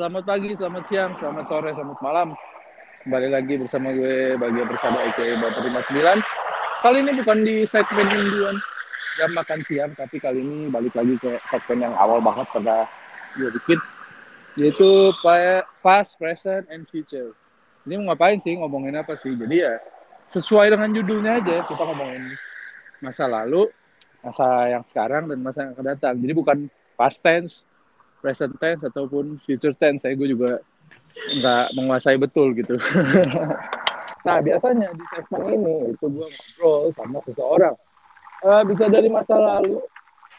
Selamat pagi, selamat siang, selamat sore, selamat malam. Kembali lagi bersama gue bagian bersama IKE Bapak 59. Kali ini bukan di segmen mingguan jam makan siang, tapi kali ini balik lagi ke segmen yang awal banget pada gue bikin, yaitu past, present, and future. Ini mau ngapain sih, ngomongin apa sih? Jadi ya sesuai dengan judulnya aja, kita ngomongin masa lalu, masa yang sekarang, dan masa yang akan datang. Jadi bukan past tense, present tense ataupun future tense saya gue juga nggak menguasai betul gitu. Nah biasanya di segmen ini itu gue ngobrol sama seseorang. Uh, bisa dari masa lalu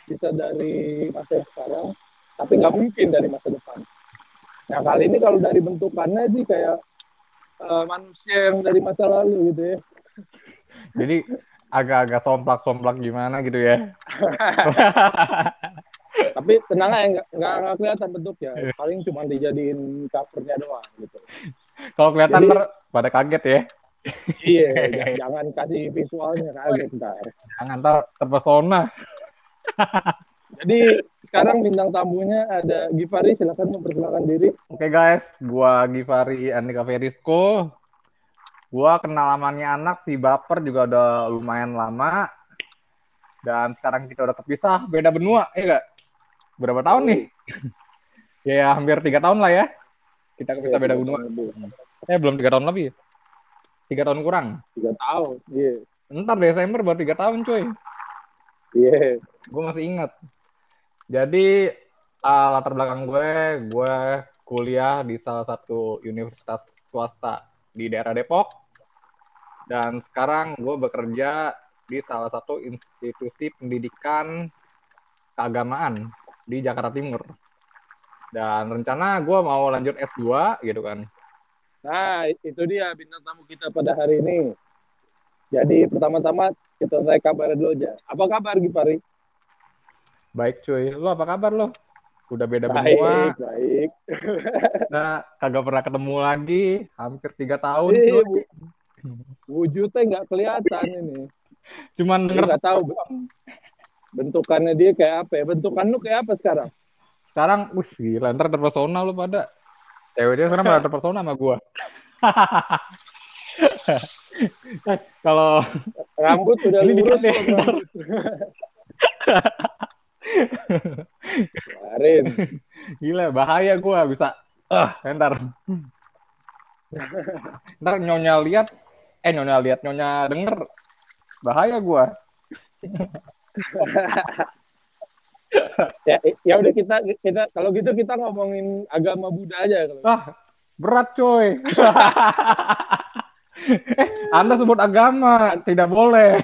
bisa dari masa yang sekarang tapi nggak mungkin dari masa depan. Nah kali ini kalau dari bentukannya sih kayak uh, manusia yang dari masa lalu gitu ya. Jadi agak-agak somplak-somplak gimana gitu ya tapi tenang aja nggak nggak kelihatan bentuknya iya. paling cuma dijadiin covernya doang gitu. Kalau kelihatan Jadi, ter pada kaget ya. Iya jangan kasih visualnya kaget ntar. Jangan ntar terpesona. Jadi sekarang bintang tamunya ada Givari silakan memperkenalkan diri. Oke okay, guys gua Givari Andika Ferisco gua kenal lamanya anak si baper juga udah lumayan lama. Dan sekarang kita udah kepisah beda benua ya gak berapa tahun nih? ya hampir tiga tahun lah ya. Kita kita beda benua. Eh belum tiga tahun lebih. Tiga tahun kurang. Tiga tahun. Iya. Yeah. Ntar Desember baru tiga tahun cuy. Iya. Yeah. Gue masih ingat. Jadi uh, latar belakang gue, gue kuliah di salah satu universitas swasta di daerah Depok. Dan sekarang gue bekerja di salah satu institusi pendidikan keagamaan di Jakarta Timur. Dan rencana gue mau lanjut S2 gitu kan. Nah, itu dia bintang tamu kita pada hari ini. Jadi pertama-tama kita tanya kabar dulu aja. Apa kabar Gipari? Baik cuy. Lo apa kabar lo? Udah beda baik, benua. Baik, baik. Nah, kagak pernah ketemu lagi. Hampir tiga tahun Iyi, cuy. Wujudnya nggak kelihatan ini. Cuman denger. Nggak tahu bentukannya dia kayak apa ya? Bentukan lu kayak apa sekarang? Sekarang, wih gila, ntar terpesona lu pada. Ceweknya sekarang pada terpesona sama gua. Kalau rambut udah ini lurus ya, Kemarin. Gila, bahaya gua bisa. Ah, uh, ntar. ntar nyonya lihat, eh nyonya lihat, nyonya denger. Bahaya gua ya ya udah kita kita kalau gitu kita ngomongin agama Buddha aja kalau. Ah, berat coy. eh, Anda sebut agama, tidak boleh.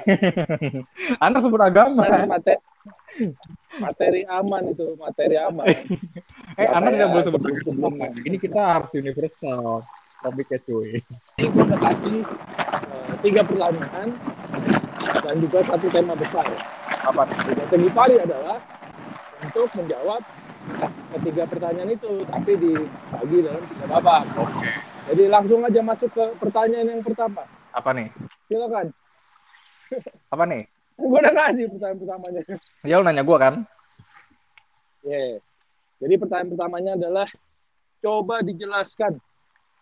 Anda sebut agama. Materi, materi aman itu, materi aman. eh, Anda tidak boleh sebut agama. Ini kita harus universal topiknya cuy. Ini gue udah kasih uh, tiga pertanyaan dan juga satu tema besar. Apa? Tugas Gipari adalah untuk menjawab ketiga pertanyaan itu, tapi dibagi dalam tiga babak. Oke. Jadi langsung aja masuk ke pertanyaan yang pertama. Apa nih? Silakan. Apa nih? gue udah kasih pertanyaan pertamanya. Ya lu nanya gue kan? Ya. Yeah. Jadi pertanyaan pertamanya adalah coba dijelaskan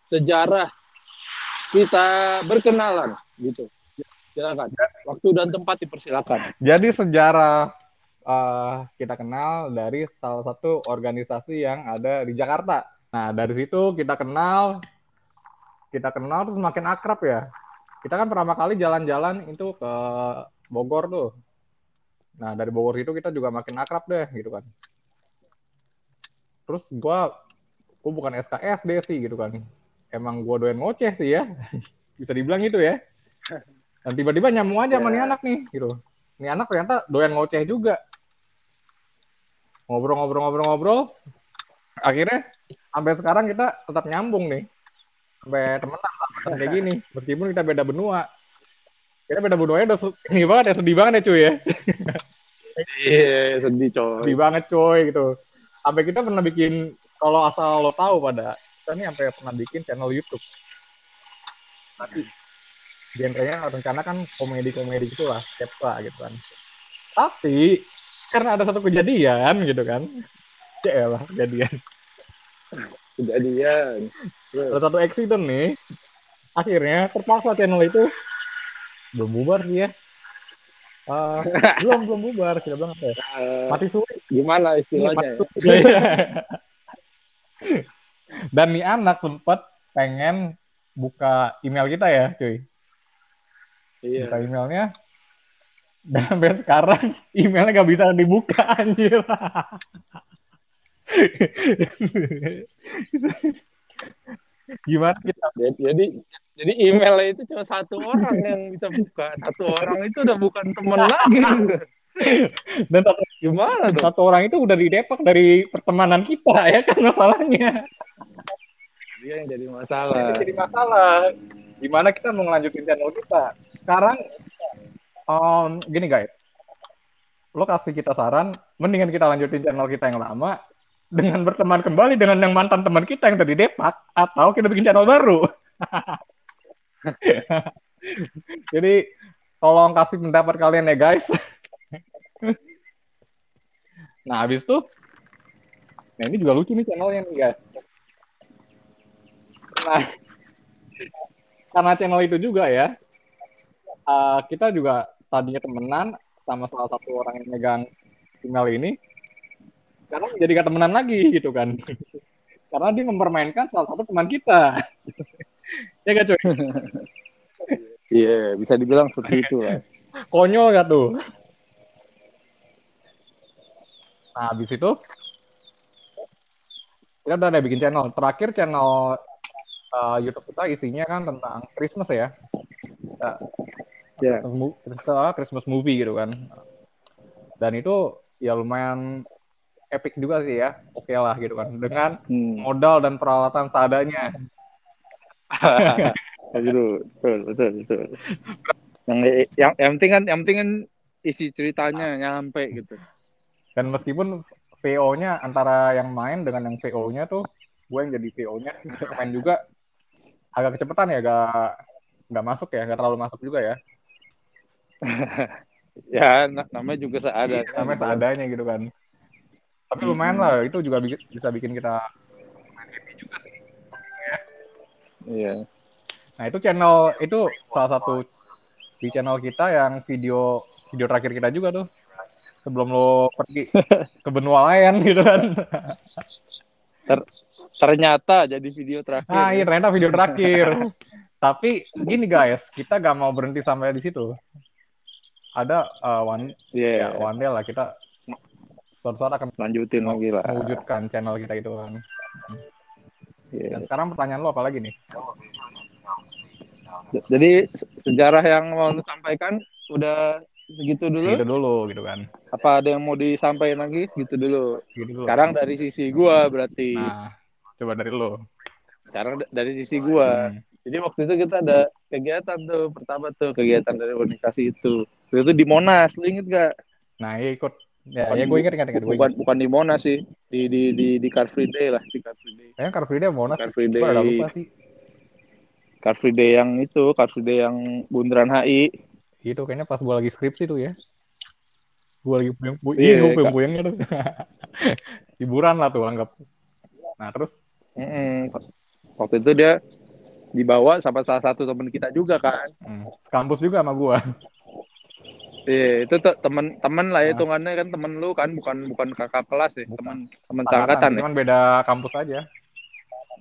sejarah kita berkenalan gitu. Silakan. Waktu dan tempat dipersilakan. Jadi sejarah uh, kita kenal dari salah satu organisasi yang ada di Jakarta. Nah, dari situ kita kenal kita kenal terus makin akrab ya. Kita kan pertama kali jalan-jalan itu ke Bogor tuh. Nah, dari Bogor itu kita juga makin akrab deh gitu kan. Terus gua gua bukan SKSD sih gitu kan. Emang gua doyan ngoceh sih ya. Bisa dibilang itu ya. Dan tiba-tiba nyambung aja yeah. sama nih ya. anak nih, gitu. Nih anak ternyata doyan ngoceh juga. Ngobrol-ngobrol-ngobrol-ngobrol. Akhirnya sampai sekarang kita tetap nyambung nih. Sampai temenan kayak gini. Meskipun kita beda benua. Kita beda benuanya udah ini banget ya, sedih banget ya cuy ya. Iya, sedih coy. Sedih banget coy gitu. Sampai kita pernah bikin, kalau asal lo tahu pada, kita nih sampai pernah bikin channel YouTube. Tapi genrenya rencana kan komedi-komedi gitu lah, sketsa gitu kan. Tapi karena ada satu kejadian gitu kan, ya lah kejadian. kejadian Ada satu accident nih. Akhirnya terpaksa channel itu belum bubar sih ya. Uh, belum belum bubar kita bilang apa ya? Eh, Mati suri. gimana Mati istilahnya ya? suri. Dan nih anak sempet pengen buka email kita ya, cuy. Iya Buka emailnya. Dan sampai sekarang emailnya nggak bisa dibuka anjir. Gimana kita Jadi- jadi jadi emailnya itu cuma satu orang yang bisa buka satu orang itu udah bukan teman lagi dan satu, gimana dong satu orang itu udah didepak dari pertemanan kita ya kan masalahnya. dia yang jadi masalah Ini jadi masalah. Gimana kita mau ngelanjutin channel kita? Sekarang, um, gini guys, lo kasih kita saran, mendingan kita lanjutin channel kita yang lama dengan berteman kembali dengan yang mantan teman kita yang tadi depak, atau kita bikin channel baru. Jadi, tolong kasih pendapat kalian ya guys. nah, habis itu, nah ini juga lucu nih channelnya nih guys. Nah, karena channel itu juga ya, uh, kita juga tadinya temenan sama salah satu orang yang megang email ini, karena menjadi gak temenan lagi gitu kan. karena dia mempermainkan salah satu teman kita. ya gak cuy? iya bisa dibilang seperti itu lah Konyol gak tuh? Nah, habis itu, kita udah ada bikin channel. Terakhir channel uh, YouTube kita isinya kan tentang Christmas ya. Uh, ya Christmas, mo- Christmas- movie gitu kan. Dan itu ya lumayan epic juga sih ya. Oke lah gitu kan. Dengan hmm. modal dan peralatan seadanya. betul betul betul betul yang yang yang penting kan yang penting kan isi ceritanya nyampe gitu Dan meskipun VO-nya antara yang main dengan yang VO-nya tuh, gue yang jadi VO-nya main juga agak kecepatan ya, gak nggak masuk ya, nggak terlalu masuk juga ya. ya na- namanya juga seadanya Namanya seadanya gitu kan. Tapi lumayan lah, itu juga bi- bisa bikin kita main happy juga sih. iya Nah itu channel itu salah satu di channel kita yang video video terakhir kita juga tuh sebelum lo pergi ke benua lain gitu kan. Ter- ternyata jadi video terakhir Nah iya ternyata video terakhir. Tapi gini guys, kita gak mau berhenti sampai di situ. Ada uh, one Iya, ya one day lah kita suatu saat akan lanjutin lagi lah mewujudkan channel kita itu kan. Iya. Dan sekarang pertanyaan lo apa lagi nih? jadi se- sejarah yang mau lu sampaikan udah segitu dulu Gitu dulu gitu kan. apa ada yang mau disampaikan lagi gitu dulu Gitu dulu. sekarang dari sisi gua berarti Nah, coba dari lo. sekarang da- dari sisi gua Hmm. jadi waktu itu kita ada kegiatan tuh pertama tuh kegiatan dari organisasi itu itu di Monas lu inget gak Nah, iya ikut. Ya, Bukan ya gue ingat ingat gue bukan ingat. bukan di Monas sih di di di di Car Free Day lah di Car Free Day Kayaknya Car Free Day mau Car Free Gue Day lupa sih. Car Free Day yang itu Car Free Day yang Bundaran HI Itu kayaknya pas gue lagi skripsi tuh ya. Gue lagi puyeng, pu- Iya, iya, gue Kak. puyeng-puyengnya tuh. Hiburan lah tuh anggap. Nah, terus Mm-mm. waktu itu dia dibawa sama salah satu teman kita juga kan hmm, kampus juga sama gue. Iya, itu tuh temen-temen lah ya, Nah. hitungannya kan temen lu kan, bukan bukan kakak kelas ya, Bukan. teman teman seangkatan ya. Cuman beda kampus aja.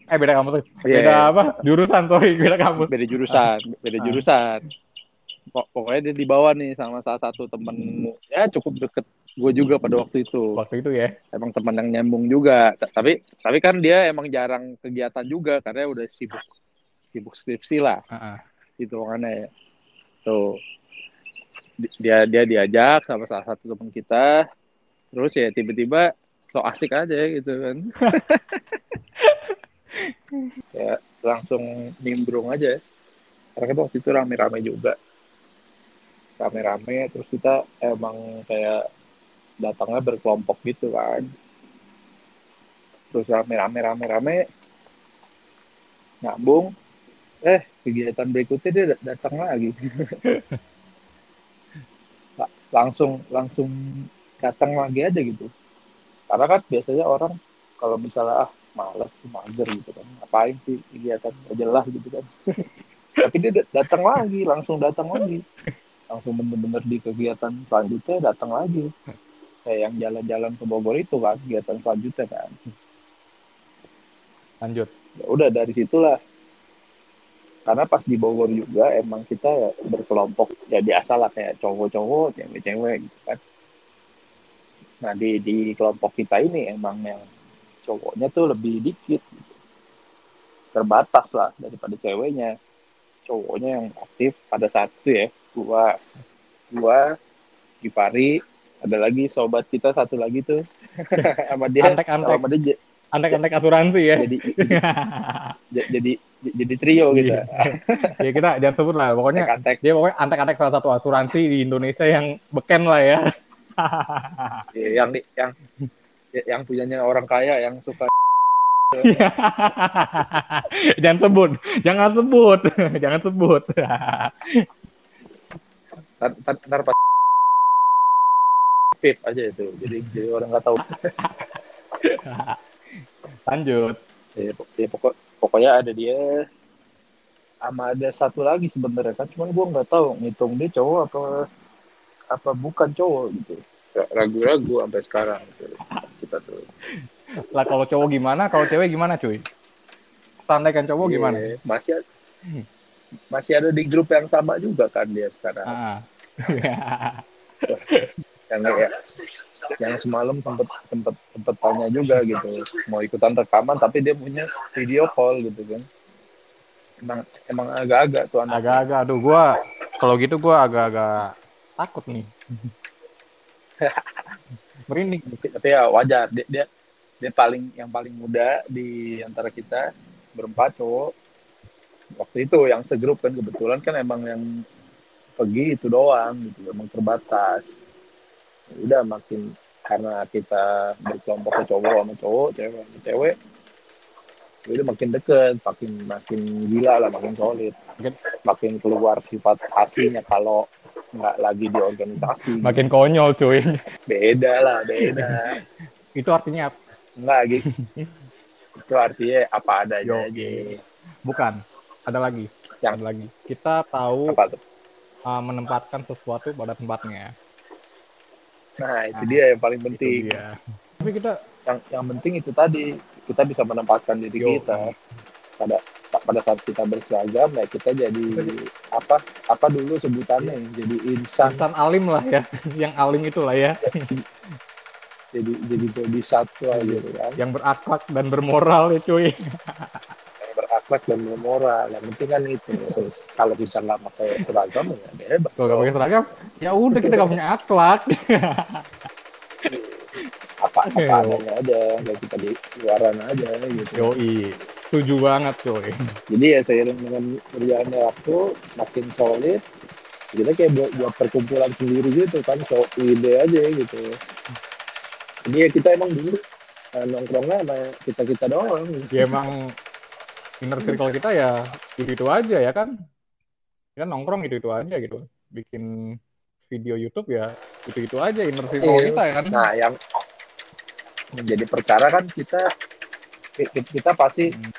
Eh, beda kampus. Iya, Beda iya. apa? Jurusan, sorry. Beda kampus. Beda jurusan, beda jurusan. Pok- Pokoknya dia dibawa nih sama salah satu temen ya cukup deket gue juga pada waktu itu. Waktu itu ya. Emang teman yang nyambung juga. T- Tapi tapi kan dia emang jarang kegiatan juga karena udah sibuk sibuk skripsi lah Heeh. hitungannya ya. Tuh. Di- Dia dia diajak sama salah satu teman kita. Terus ya tiba-tiba so asik aja gitu kan. ya langsung nimbrung aja. Karena kan waktu itu rame-rame juga. Rame-rame terus kita emang kayak datangnya berkelompok gitu kan. Terus rame-rame rame-rame nyambung eh kegiatan berikutnya dia dat- datang lagi La- langsung langsung datang lagi aja gitu. Karena kan biasanya orang kalau misalnya ah males mager gitu kan. Ngapain sih kegiatan? Gak jelas gitu kan. Tapi dia datang lagi langsung datang lagi. Langsung bener-bener di kegiatan selanjutnya datang lagi. Kayak yang jalan-jalan ke Bogor itu kan kegiatan selanjutnya kan. Lanjut. Ya udah dari situlah karena pas di Bogor juga emang kita ya berkelompok ya biasa lah kayak cowok-cowok cewek-cewek gitu kan nah di di kelompok kita ini emang yang cowoknya tuh lebih dikit gitu. terbatas lah daripada ceweknya cowoknya yang aktif pada saat itu ya gua gua Gipari ada lagi sobat kita satu lagi tuh sama dia Antek, antek. sama dia antek-antek asuransi ya jadi jadi jadi, jadi trio gitu. Iya. ya kita jangan sebut lah. Pokoknya antek dia pokoknya antek-antek salah satu asuransi di Indonesia yang beken lah ya. Ya, yang di- yang yang punyanya orang kaya yang suka. Jangan sebut. Jangan sebut. Jangan sebut. Ntar, pas pip aja itu. Jadi jadi orang nggak tahu. Lanjut. Ya, ya pokok pokoknya ada dia. Sama ada satu lagi sebenarnya kan cuman gua nggak tahu ngitung dia cowok apa apa bukan cowok gitu. Ra- ragu-ragu sampai sekarang. Gitu. kita tuh. Lah kalau cowok gimana? Kalau cewek gimana cuy? Santai kan cowok gimana? Iya, masih masih ada di grup yang sama juga kan dia sekarang. Ah. yang ya, yang semalam sempet sempet sempet tanya juga gitu mau ikutan rekaman tapi dia punya video call gitu kan. Emang emang agak-agak tuh anak agak-agak aduh gua kalau gitu gua agak-agak takut nih. Merinding. Tapi ya wajar. Dia, dia dia paling yang paling muda di antara kita berempat cowok. Waktu itu yang segrup kan kebetulan kan emang yang pergi itu doang gitu emang terbatas udah makin karena kita berkelompok ke cowok sama cowok cewek sama cewek udah makin deket makin makin gila lah makin solid. Makin- makin keluar sifat aslinya kalau nggak lagi di organisasi. Makin konyol cuy. Beda lah beda. Itu artinya apa? Enggak gitu. itu artinya apa adanya Yo, aja. bukan. Ada lagi. Yang- ada lagi. Kita tahu uh, menempatkan sesuatu pada tempatnya Nah, itu Nah, dia yang paling itu penting. dia. Tapi kita Yang yang penting itu tadi kita bisa menempatkan diri Yo. kita. Pada pada saat kita berseragam ya kita jadi apa apa dulu sebutannya? Jadi insan. Insan alim lah ya. Yang alim itulah ya. Jadi jadi body satwa gitu kan. Yang berakhlak dan bermoral ya cuy berakhlak dan bermoral. Yang penting kan itu. Terus kalau kita nggak pakai seragam ya bebas. Kalau gak pakai seragam ya udah kita gak punya akhlak. Apa apa Yo. adanya aja nggak kita di luaran aja gitu. Yoi. Setuju banget cuy Jadi ya seiring dengan berjalannya waktu makin solid, kita kayak buat, buat perkumpulan sendiri gitu kan, so ide aja gitu. Jadi ya kita emang dulu eh, nongkrongnya sama kita kita doang. ya emang inner circle kita ya itu itu aja ya kan ya kan nongkrong itu itu aja gitu bikin video YouTube ya itu itu aja inner circle Iya. kita ya kan Nah yang menjadi perkara kan kita ki- kita pasti Hmm.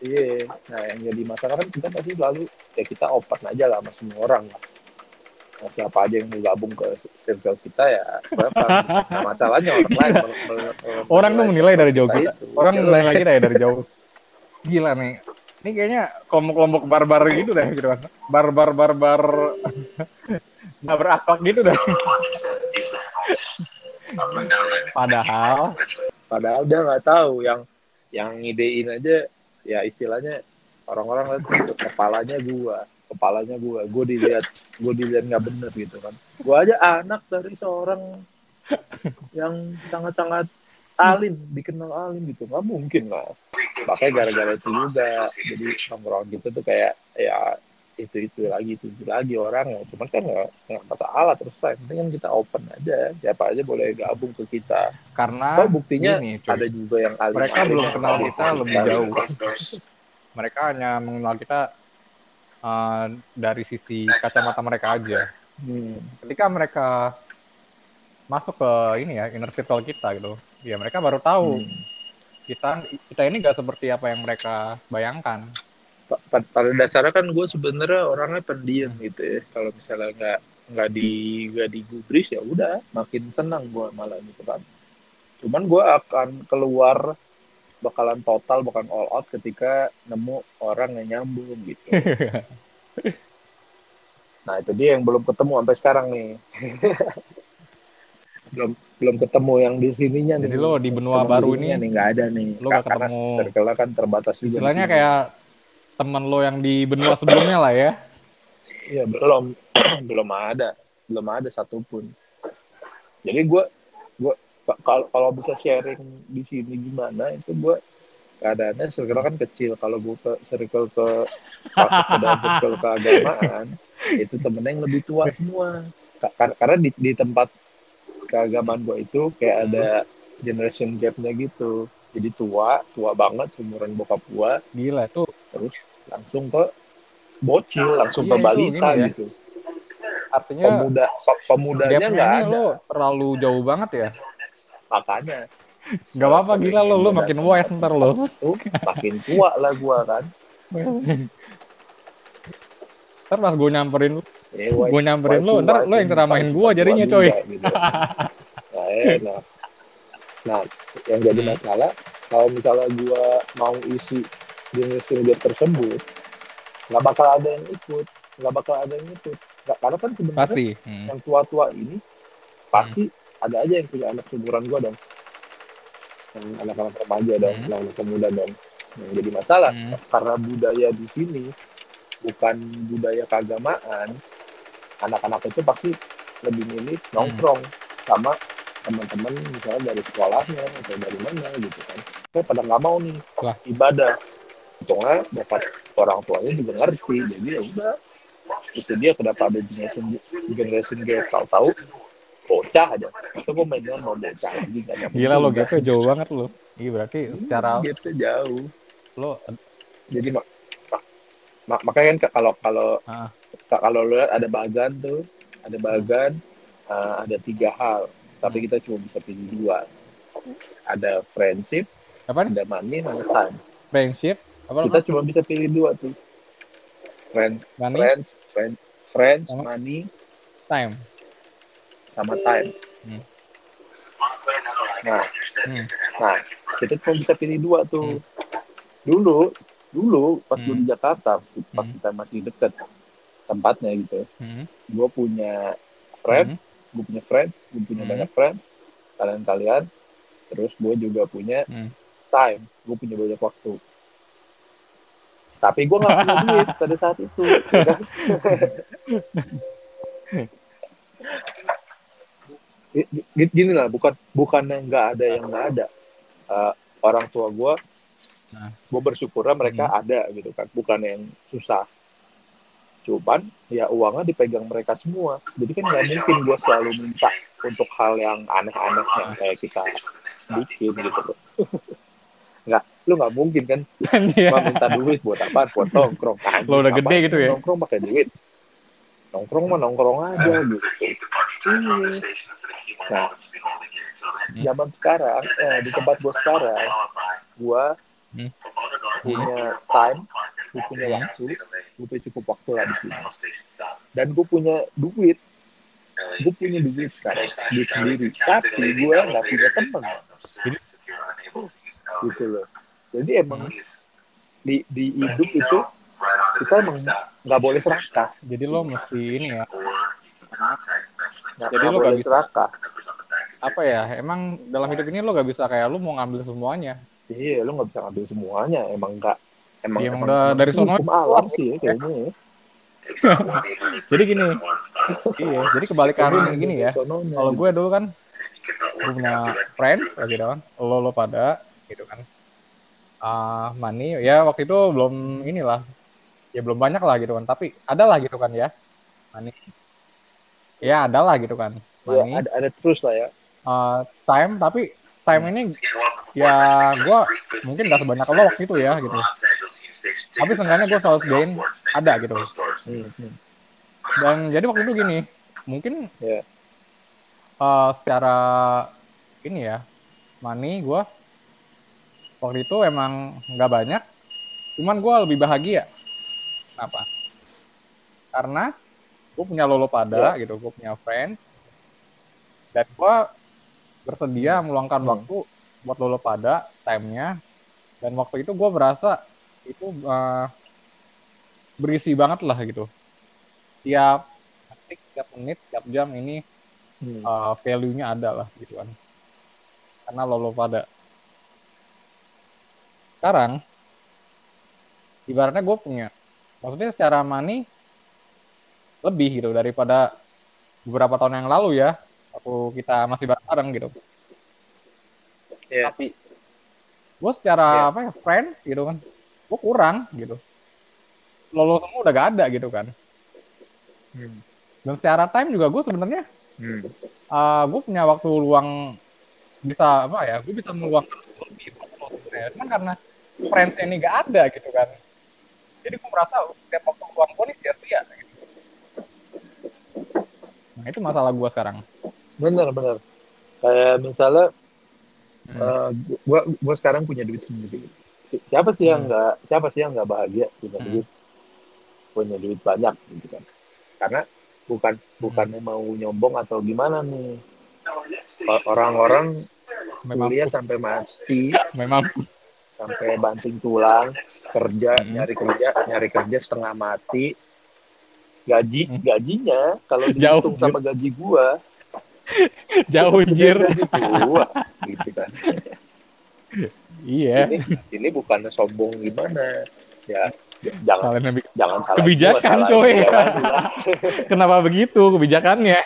iya. Nah yang jadi masalah kan kita pasti selalu ya kita open aja lah sama semua orang lah. Nah, siapa aja yang mau gabung ke circle kita ya. Nah, masalahnya orang lain orang tuh menilai dari jauh kita kita orang menilai kita ya dari jauh gila nih. Ini kayaknya kelompok-kelompok barbar gitu deh gitu. Kan barbar. Barbar nggak berakhlak gitu deh. Padahal Padahal. dia nggak tahu. Yang yang ngidein aja ya istilahnya orang-orang lihat kepalanya gua, kepalanya gua, gua dilihat gua dilihat nggak bener gitu kan. Gua aja anak dari seorang yang sangat-sangat alim, dikenal alim gitu, nggak mungkin lah. Makanya gara-gara itu juga, jadi nongkrong gitu tuh kayak ya itu itu lagi itu itu lagi orang ya cuman kan nggak nggak masalah terus lah penting kan kita open aja siapa aja boleh gabung ke kita karena Oh, buktinya gini, cuy. ada juga yang alim Mereka belum kenal kita lebih jauh. mereka hanya mengenal kita uh, dari sisi kacamata mereka aja Hmm. ketika mereka masuk ke ini ya inner circle kita gitu. Ya mereka baru tahu. Hmm. kita kita ini nggak seperti apa yang mereka bayangkan. Pa- pa- pada dasarnya kan gue sebenarnya orangnya pendiam gitu ya. Kalau misalnya nggak nggak di nggak digubris ya udah makin senang gue malah gitu kan. Cuman gue akan keluar bakalan total bakalan all out ketika nemu orang yang nyambung gitu. Nah itu dia yang belum ketemu sampai sekarang nih belum belum ketemu yang di sininya nih. Jadi lo di benua Teman baru ini, nih nggak ada nih. lo nggak karena ketemu- circle-nya kan terbatas juga istilahnya kayak temen lo yang di benua sebelumnya lah ya. Iya belum. Belum ada. Belum ada satupun. Jadi gue gue kalau kalau bisa sharing di sini gimana itu gue keadaannya circle kan kecil. Kalau gue ke circle ke masuk ke circle keagamaan itu temennya yang lebih tua semua. Ka- kar- Karena di, di tempat keagamaan gue itu kayak ada generation gapnya gitu. Jadi tua tua banget seumuran bokap gue gila tuh terus langsung ke bocil langsung Iya, ke itu balita ya. gitu. Artinya pemuda pe- pemudanya nggak ada. lo terlalu jauh banget ya? Makanya. Nggak apa-apa gila lo lo makin wise ntar lo. Tuh makin tua lah gua kan. Ntar pas gue nyamperin lo Eh, why- gue nyamperin lo ntar lo yang ceramahin gue jadinya coy gitu. nah enak nah yang jadi Hmm. masalah kalau misalnya gua mau isi generation gap tersebut nggak bakal ada yang ikut nggak bakal ada yang ikut Nggak- karena kan sebenarnya pasti Hmm. yang tua-tua ini pasti ada aja yang punya anak seumuran gua dong yang anak-anak remaja dong Hmm. anak-anak pemuda dong yang jadi masalah Hmm. karena budaya di sini bukan budaya keagamaan anak-anak itu pasti lebih milih Hmm. nongkrong sama teman-teman misalnya dari sekolahnya atau dari mana gitu kan. Saya pada nggak mau nih Wah. ibadah. Untungnya dapat orang tuanya juga ngerti jadi ya udah. Itu dia kenapa ada generation generation gap tahu-tahu bocah aja. Itu gue mainnya mau bocah lagi gila lo gitu jauh banget lo. Iya berarti secara gitu jauh. lo jadi mak mak- mak- makanya kan kalau kalau Ah. Ka- kalau lu lihat ada bagan tuh ada bagan eh, ada tiga hal. Tapi kita cuma bisa pilih dua. Ada friendship apa ada money sama time. Friendship? Apa kita apa? cuma bisa pilih dua tuh. Friend money? friends friend friends Sama? money time. sama time. Hmm. nah Hmm. nah kita cuma bisa pilih dua tuh. Dulu dulu pas Hmm. di Jakarta pas Hmm. kita masih deket tempatnya gitu Hmm. gue punya friend Hmm. gue punya friends gue punya Hmm. banyak friends kalian kalian terus gue juga punya Hmm. time gue punya banyak waktu tapi gue nggak punya duit pada saat itu kan? Gi- gi- gini lah bukan bukannya nggak ada yang nggak ada Eh, orang tua gue Nah. gue bersyukurnya mereka ada gitu kan bukan yang susah cuman ya uangnya dipegang mereka semua. Jadi kan nggak mungkin gue selalu minta untuk hal yang aneh-aneh yang kayak kita bikin gitu loh nggak lu nggak mungkin kan. Gua minta duit buat apa? Buat nongkrong. Anjing, Lo udah gede gitu ya? nongkrong pakai duit. Nongkrong mah nongkrong aja gitu. Iya. nah zaman sekarang eh, di tempat gue sekarang gue Hmm. punya time gue punya Hmm. waktu gue punya cukup waktu lah di sini. Dan gue punya duit. Gue punya duit sekarang. duit sendiri. tapi gue nggak punya teman gitu loh. Jadi emang di di hidup itu kita emang nggak boleh serakah. Jadi lo mesti ini ya. Nggak Jadi nggak boleh bisa- serakah. Apa ya emang dalam hidup ini lo gak bisa kayak lo mau ngambil semuanya. Iya lu nggak bisa ngambil semuanya. Emang nggak emang, Iya, emang udah dari sono- alam sih ya, kayaknya ya. jadi gini iya jadi kebalikan Emang gini ya. kalau gue dulu kan gue punya friends gitu kan lo lo pada gitu kan. Ah money ya waktu itu belum inilah. Ya belum banyak lah gitu kan tapi ada lah gitu kan ya. Money ya ada lah gitu kan Ya, money ada ada terus lah ya. Ah, time tapi time ini ya gue mungkin gak sebanyak lo waktu itu ya gitu tapi seenggaknya gue selalu sedain ada gitu Hmm, hmm. dan jadi waktu itu gini mungkin Ya. eh, secara ini ya money gue waktu itu emang nggak banyak cuman gue lebih bahagia kenapa karena gue punya lolo pada yeah. gitu gue punya friend dan gue bersedia meluangkan hmm. waktu buat lolo pada timenya dan waktu itu gue berasa itu uh, berisi banget lah gitu tiap detik tiap menit tiap jam ini hmm. uh, value-nya ada lah gitu kan karena lolo pada sekarang ibaratnya gue punya maksudnya secara money lebih gitu daripada beberapa tahun yang lalu ya waktu kita masih bareng gitu yeah. tapi gue secara yeah. apa ya friends gitu kan gue kurang gitu lolo semua udah gak ada gitu kan hmm. dan secara time juga gue sebenarnya hmm. uh, ah, gue punya waktu luang bisa apa ya gue bisa meluangkan lebih cuman karena friends ini gak ada gitu kan jadi gue merasa setiap waktu luang gue nih sia-sia gitu. nah itu masalah gue sekarang bener bener kayak misalnya hmm. uh, gue gue sekarang punya duit sendiri siapa sih yang hmm. nggak hmm. siapa sih yang nggak bahagia punya hmm. duit punya duit banyak gitu kan karena bukan bukannya hmm. mau nyombong atau gimana nih orang-orang kuliah sampai mati memang sampai banting tulang kerja hmm. nyari kerja nyari kerja setengah mati gaji hmm. gajinya kalau dihitung jauh, sama gaji gua jauh anjir gua gitu kan iya. Ini, ini bukan sombong gimana? Ya jangan salah jangan salah kebijakan coy. kenapa begitu kebijakannya?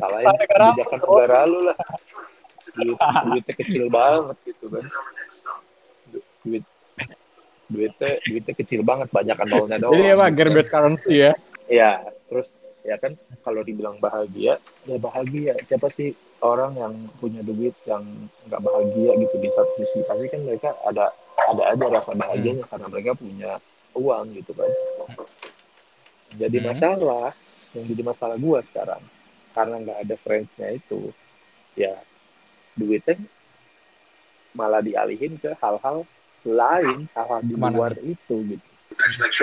Salahin kebijakan negara lu lah. Duit duitnya kecil banget gitu kan duit duitnya duitnya kecil banget banyak kan nolnya doang jadi apa gerbet currency ya? Ya terus ya kan? Kalau dibilang bahagia ya bahagia. Siapa sih orang yang punya duit yang nggak bahagia gitu di satu sisi? Pasti kan mereka ada ada aja rasa bahagianya hmm. karena mereka punya uang gitu kan. Jadi hmm. masalah yang jadi masalah gua sekarang karena nggak ada friendsnya itu ya duitnya malah dialihin ke hal-hal lain hal-hal di luar itu gitu.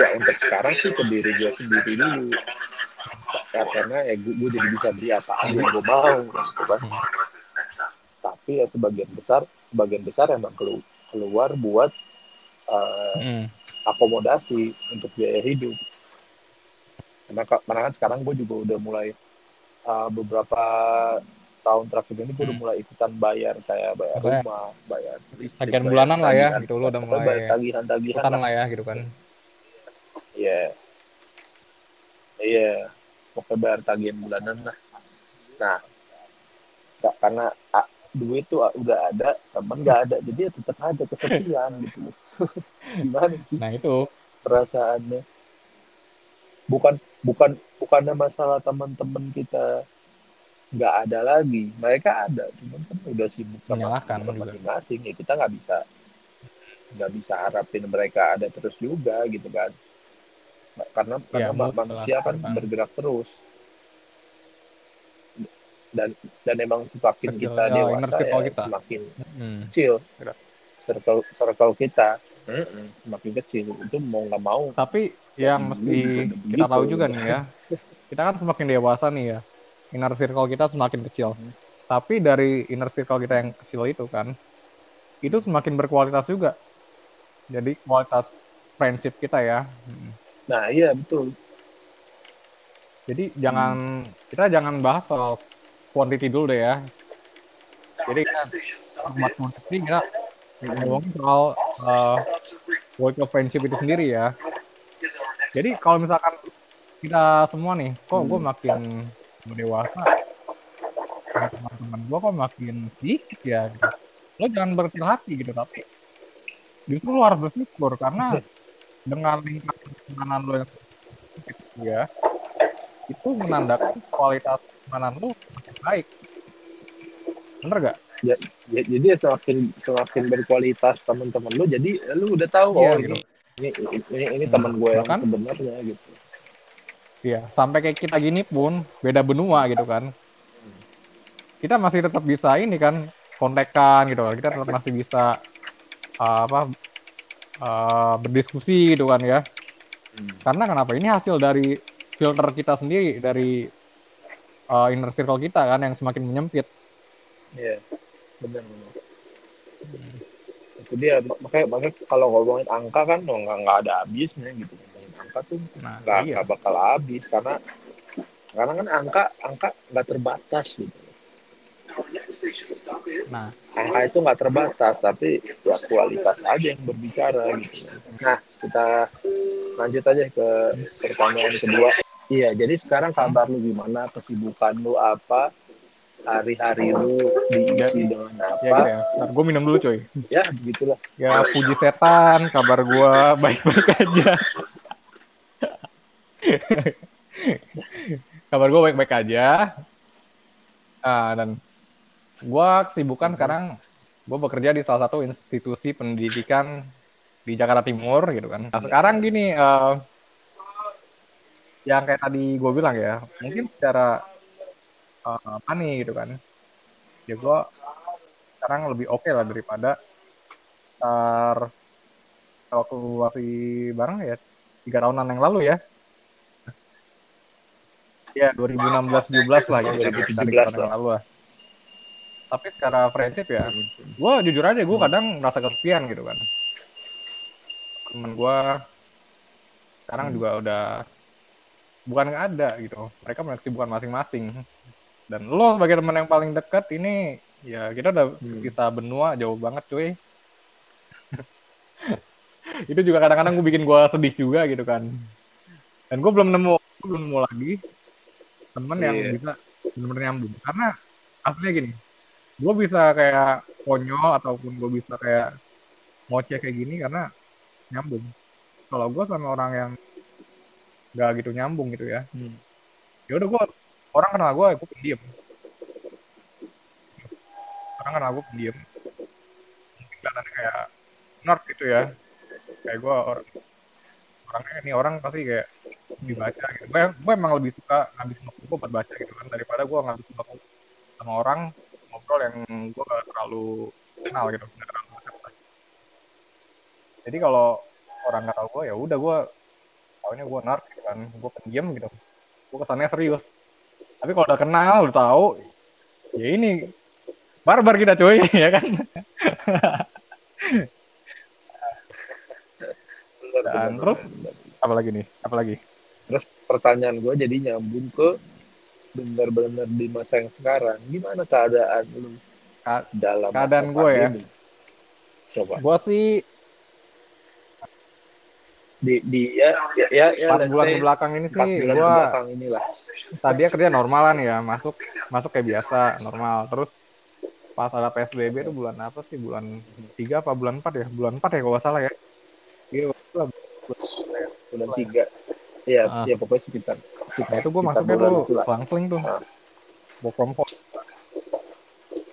Ya untuk sekarang sih ke diri gue sendiri dulu ya, karena ya gue, gue jadi bisa beli apa aja yang gue mau gitu kan tapi ya sebagian besar sebagian besar emang kelu, keluar buat uh, hmm. akomodasi untuk biaya hidup karena, karena kan sekarang gue juga udah mulai uh, beberapa tahun terakhir ini gue udah hmm. mulai ikutan bayar kayak bayar Oke. rumah, bayar listrik, tagihan bulanan lah ya, gitu lo udah mulai bayar tagihan-tagihan lah ya gitu kan. Iya. Yeah. Iya. Yeah. Pokoknya bayar tagihan bulanan lah. Nah, gak, karena ah, duit tuh udah ada, temen gak ada, jadi ya tetap ada kesepian gitu. Gimana sih? Nah itu perasaannya. Bukan bukan bukannya masalah teman-teman kita nggak ada lagi mereka ada cuman kan udah sibuk sama masing-masing ya kita nggak bisa nggak bisa harapin mereka ada terus juga gitu kan karena ya, karena manusia kan bergerak terus dan dan emang semakin kecil, kita ya, dewasa ya kita. semakin hmm. kecil circle circle kita hmm. semakin kecil itu mau nggak mau tapi yang mesti kita tahu juga nih ya kita kan semakin dewasa nih ya inner circle kita semakin kecil. Hmm. Tapi dari inner circle kita yang kecil itu kan, itu semakin berkualitas juga. Jadi kualitas friendship kita ya. Hmm. Nah iya betul. Jadi jangan kita jangan bahas soal quantity dulu deh ya. Jadi kita format quantity kita ngomong soal uh, quality of friendship itu sendiri ya. Jadi kalau misalkan kita semua nih, kok gue makin dewasa teman-teman gue kok makin sedikit ya gitu. lo jangan berkecil hati gitu tapi justru lo harus bersyukur karena dengan lingkaran pertemanan lo yang ya itu menandakan kualitas pertemanan lo makin baik bener gak? Ya, ya, jadi ya semakin semakin berkualitas teman-teman lo jadi lo udah tahu ya, oh gitu. ini ini ini, ini hmm. teman gue yang sebenarnya gitu Iya, sampai kayak kita gini pun beda benua gitu kan. Kita masih tetap bisa ini kan kontekan gitu kan. Kita tetap masih bisa uh, apa uh, berdiskusi gitu kan ya. Hmm. Karena kenapa? Ini hasil dari filter kita sendiri dari uh, inner circle kita kan yang semakin menyempit. Iya, yeah, benar benar. Hmm. Itu dia makanya makanya kalau ngomongin angka kan oh, nggak nggak ada habisnya gitu ngomongin angka tuh nah, nggak nah, iya. bakal habis karena karena kan angka angka nggak terbatas gitu. Nah, angka itu nggak terbatas, tapi ya kualitas aja yang berbicara gitu. Nah, kita lanjut aja ke pertanyaan kedua. Iya, jadi sekarang kabar lu gimana? Kesibukan lu apa? Hari-hari lu diisi ya, dengan apa? Ya, ya. Ntar gue minum dulu coy. Ya, begitulah. Ya, puji setan, kabar gue baik-baik aja. kabar gue baik-baik aja. Ah, dan gue kesibukan hmm. sekarang gue bekerja di salah satu institusi pendidikan di Jakarta Timur gitu kan. Nah sekarang gini, uh, yang kayak tadi gue bilang ya, mungkin secara uh, money gitu kan, ya gue sekarang lebih oke okay lah daripada tar waktu waktu bareng ya tiga tahunan yang lalu ya. Ya 2016 17 lah gitu. 2017 lah. Lalu lah tapi secara friendship ya gue jujur aja gue kadang merasa kesepian gitu kan temen gue sekarang juga udah bukan nggak ada gitu. Mereka punya kesibukan masing-masing. Dan lo sebagai teman yang paling dekat ini ya kita udah hmm. bisa benua jauh banget cuy. Itu juga kadang-kadang gue bikin gue sedih juga gitu kan. Dan gue belum nemu belum nemu lagi temen yeah. yang iya. bisa benar-benar nyambung karena aslinya gini gue bisa kayak konyol ataupun gue bisa kayak ngoceh kayak gini karena nyambung. Kalau gue sama orang yang gak gitu nyambung gitu ya. Hmm. ya udah gue orang kenal gue gue pendiam. Orang kenal gue pendiam. Kelihatannya kayak nerd gitu ya. Kayak gue orang orangnya ini orang pasti kayak dibaca gitu. Gue gue emang lebih suka ngabisin waktu gue buat baca gitu kan daripada gue ngabisin waktu sama orang ngobrol yang gue gak terlalu kenal gitu gak terlalu jadi kalau orang nggak tahu gue ya udah gue tahunya gue nerd gitu kan gue pendiam gitu. Gue kesannya serius. Tapi kalau udah kenal udah tahu ya ini barbar kita cuy ya kan? Dan terus apa lagi nih? Apa lagi terus pertanyaan gue jadi nyambung ke benar-benar di masa yang sekarang. Gimana keadaan lu Ka dalam keadaan gue ya? ini? coba. Gue sih di di ya ya ya, ya bulan ke belakang ini sih gue tadi kerja normal nih ya masuk masuk kayak biasa normal terus pas ada psbb itu bulan apa sih bulan tiga apa bulan empat ya bulan empat ya kalau salah ya iya bulan, bulan tiga Iya, uh. ya pokoknya sekitar. Nah, itu gue masuknya tuh langsung tuh. Uh. Work from home.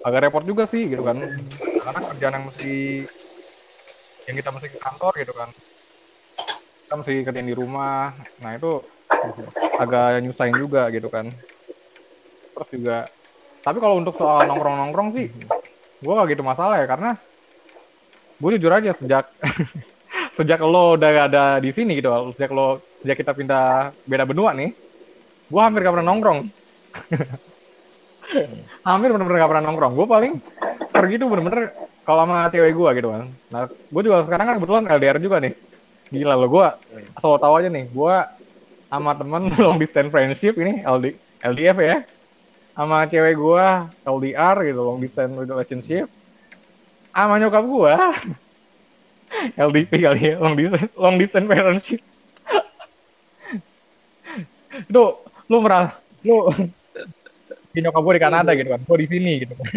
Agak repot juga sih gitu kan. Karena kerjaan yang mesti yang kita mesti ke kantor gitu kan. Kita mesti kerjaan di rumah. Nah, itu agak nyusahin juga gitu kan. Terus juga tapi kalau untuk soal nongkrong-nongkrong sih gue gak gitu masalah ya karena gue jujur aja sejak sejak lo udah ada di sini gitu sejak lo sejak kita pindah beda benua nih gue hampir gak pernah nongkrong hampir bener-bener gak pernah nongkrong gue paling pergi tuh bener-bener kalau sama cewek gue gitu kan nah gue juga sekarang kan kebetulan LDR juga nih gila lo gue asal tahu aja nih gue sama temen long distance friendship ini LD, LDF ya. Sama cewek gue LDR gitu long distance relationship. Sama nyokap gue LDP kali ya long distance long distance relationship lu lu merah lu di nyokap gue di Kanada gitu kan gue di sini gitu kan.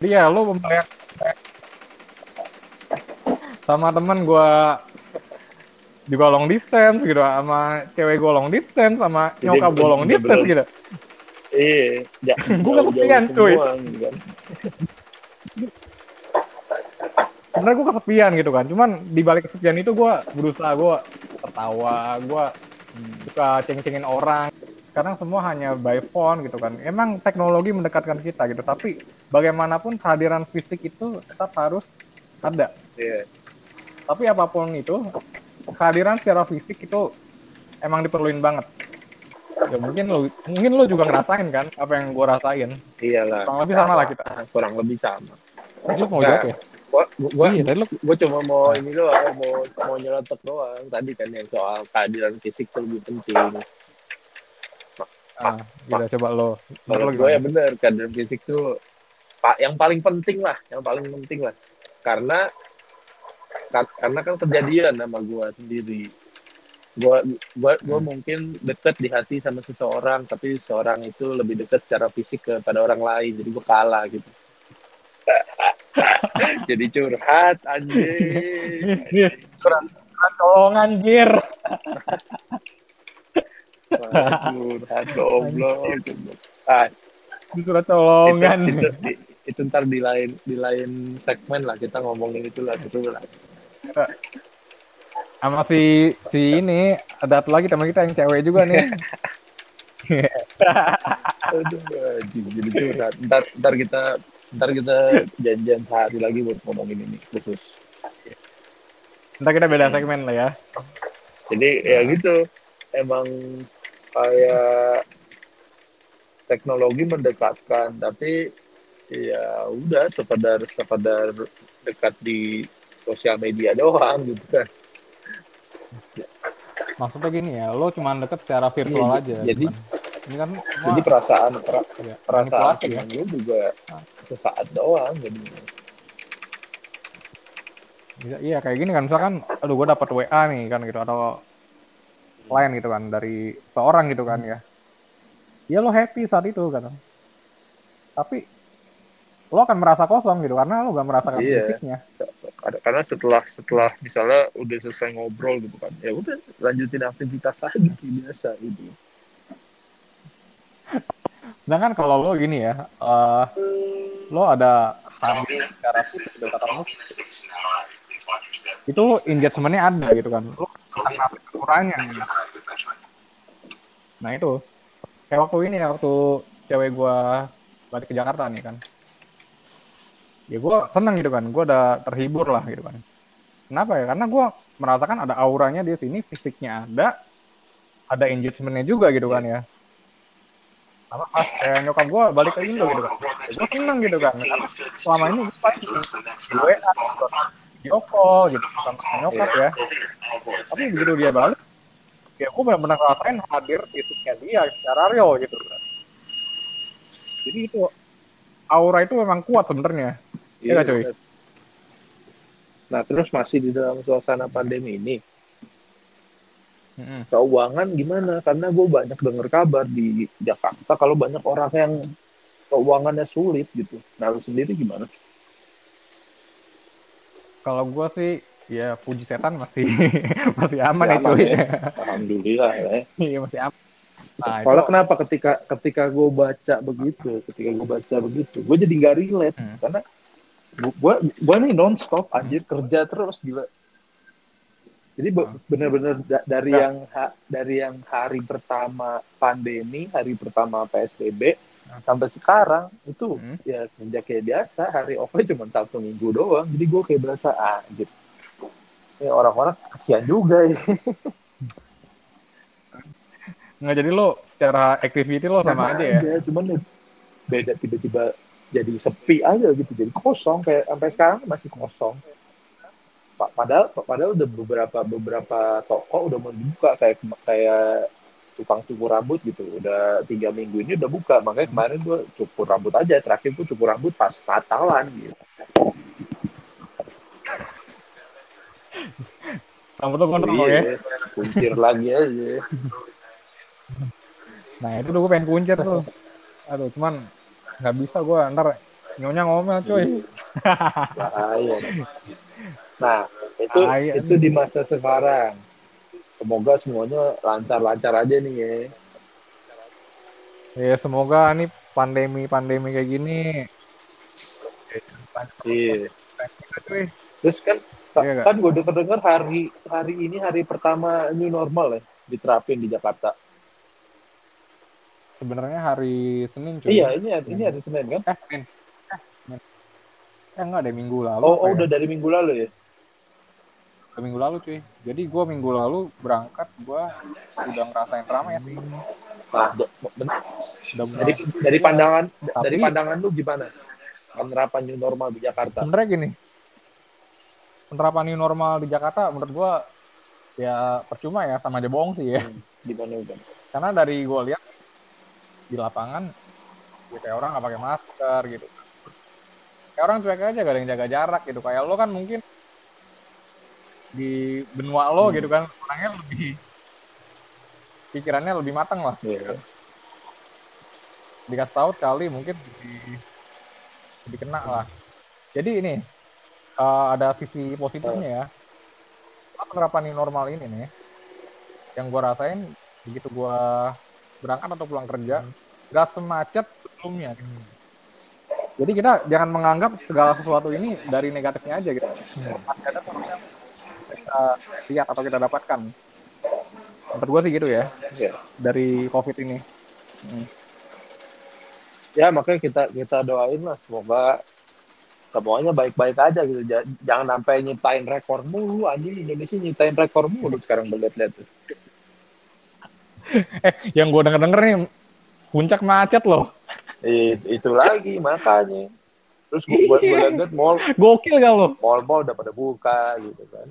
Dia lu membayar sama temen gue juga long distance gitu sama cewek gue long distance sama nyokap gue long distance gitu. Iya ya, gue kesepian cuy. gitu kan. sebenarnya gue kesepian gitu kan cuman di balik kesepian itu gue berusaha gue tertawa gue suka ceng-cengin orang. Sekarang semua hanya by phone gitu kan. Emang teknologi mendekatkan kita gitu tapi bagaimanapun kehadiran fisik itu tetap harus ada. Yeah. tapi apa pun itu kehadiran secara fisik itu emang diperluin banget. Ya mungkin lo mungkin lo juga ngerasain kan apa yang gue rasain. Iyalah. Kurang lebih sama lah kita. Kurang lebih sama. Lu mau Nah, jawab ya? Gua gua iya tadi gue cuma mau ini doang mau mau nyeletuk doang. Tadi kan yang soal kehadiran fisik itu lebih penting. Ah gila coba lo kalau Menurut lo gue ya bener kehadiran fisik tuh pak yang paling penting lah yang paling penting lah. Karena ka- karena kan kejadian sama gue sendiri. Gue gua gua Hmm. mungkin deket di hati sama seseorang tapi seseorang itu lebih dekat secara fisik kepada orang lain jadi gue kalah gitu. Jadi curhat anjing. Kurang kurang colongan jir. Wah, curhat goblok ah. Surat itu, colongan. Itu, di- itu ntar di lain di lain segmen lah kita ngomongin itu lah seru lah sama si si ini ada satu lagi teman kita yang cewek juga nih. Aduh, jadi curhat ntar ntar kita ntar kita janjian sehari lagi buat ngomongin ini khusus. Ntar kita beda segmen lah ya. Jadi ya gitu. Emang kayak teknologi mendekatkan tapi ya udah sekedar sekedar dekat di sosial media doang gitu kan. Maksudnya gini ya lo cuma deket secara virtual Iya, aja jadi- ini kan semua jadi perasaan per- ya, perasaan ya. lu juga sesaat doang jadi. Bisa, iya kayak gini kan misalkan aduh gue dapat WA nih kan gitu atau lain gitu kan dari seorang gitu kan ya. Ya lo happy saat itu kan tapi lo akan merasa kosong gitu karena lo gak merasakan Iya. fisiknya karena setelah setelah misalnya udah selesai ngobrol gitu kan ya udah lanjutin aktivitas lagi biasa gitu. Sedangkan kalau lo gini ya eh, lo ada fisik secara kamu itu engagementnya ada gitu kan? Lo akan kurangnya nah itu. Kayak waktu ini ya waktu cewek gua balik ke Jakarta nih kan ya gua seneng gitu kan. Gua udah terhibur lah gitu kan. Kenapa ya? Karena gua merasakan ada auranya di sini fisiknya ada ada engagementnya juga gitu kan ya. Sama pas kayak nyokap gue balik ke Indo gitu kan. Gue seneng gitu kan. Karena selama ini gue paling di WA gitu, video call gitu. Sama nyokap ya. Tapi begitu dia balik ya gue benar-benar ngerasain hadir fisiknya dia secara real gitu kan. Jadi itu aura itu memang kuat sebenarnya Iya nggak, Coy? Nah, terus masih di dalam suasana pandemi ini, Mm-mm. keuangan gimana? Karena gue banyak dengar kabar di Jakarta kalau banyak orang yang keuangannya sulit gitu. Nah, lu sendiri gimana? kalau gue sih ya puji setan masih masih aman ya Aman cuy ya. Alhamdulillah ya. iya masih aman nah, Soalnya itu, kenapa ketika ketika gue baca begitu, ketika gue baca begitu, gue jadi nggak relate Hmm. karena gue gue nih nonstop anjir kerja terus gila. Jadi Hmm. bener-bener da- dari Ya. yang ha- dari yang hari pertama pandemi, hari pertama PSBB Hmm. sampai sekarang itu Hmm. ya kerja kayak biasa, hari off-nya cuma Sabtu Minggu doang. Jadi gue kayak berasa ah gitu. Ya orang-orang kasihan juga ya. nggak jadi lo secara activity lo sama, aja ya cuman ya beda tiba-tiba jadi sepi aja gitu jadi kosong kayak sampai sekarang masih kosong. Pa- padahal padahal udah beberapa beberapa toko udah mau dibuka kayak kayak tukang cukur rambut gitu. Udah tiga minggu ini udah buka makanya kemarin gue cukur rambut aja terakhir gue cukur rambut pas Natalan gitu. Rambut lo Iya, ya? Kuncir lagi aja. Nah itu tuh gue pengen kuncir tuh. Aduh cuman nggak bisa gue ntar nyonya ngomel cuy. Bahaya. Nah itu Bahaya. itu di masa sekarang. Semoga semuanya lancar-lancar aja nih ya. Ya semoga nih pandemi pandemi kayak gini. Iya. Terus kan Iya kan gue denger dengar hari hari ini hari pertama new normal ya diterapin di Jakarta sebenarnya hari Senin cuy iya ini ini hari Senin kan eh Senin eh, Senin. eh enggak deh minggu lalu oh, oh ya? udah dari minggu lalu ya dua minggu lalu cuy jadi gue minggu lalu berangkat gue udah ngerasain ramai sih Nah, udah dari dari pandangan Tapi- dari pandangan lu gimana? Penerapan new normal di Jakarta. sebenarnya gini penerapan new normal di Jakarta menurut gue ya percuma ya sama aja bohong sih ya Hmm, Gimana udah? karena dari gue lihat di lapangan ya kayak orang nggak pakai masker gitu. Kayak orang cuek aja gak ada yang jaga jarak gitu. Kayak lo kan mungkin di benua lo Hmm. gitu kan orangnya lebih pikirannya lebih matang lah. Iya. dikasih tahu kali mungkin lebih lebih kena lah. Jadi ini eh, ada sisi positifnya ya. Penerapan new normal ini nih yang gue rasain begitu gue berangkat atau pulang kerja gak semacet sebelumnya jadi kita jangan menganggap segala sesuatu ini dari negatifnya aja gitu pasti ada kita lihat atau kita dapatkan menurut gue sih gitu ya Iya. dari covid ini Hmm. Ya makanya kita kita doain lah semoga semuanya baik-baik aja gitu. Ja- Jangan sampai nyiptain rekor mulu anjing Indonesia nyiptain rekor mulu sekarang berlihat-lihat tuh. eh yang gue denger denger nih puncak macet loh It- itu lagi makanya. Terus gue gue lihat mall gokil gak lo mall-mall udah pada buka gitu kan.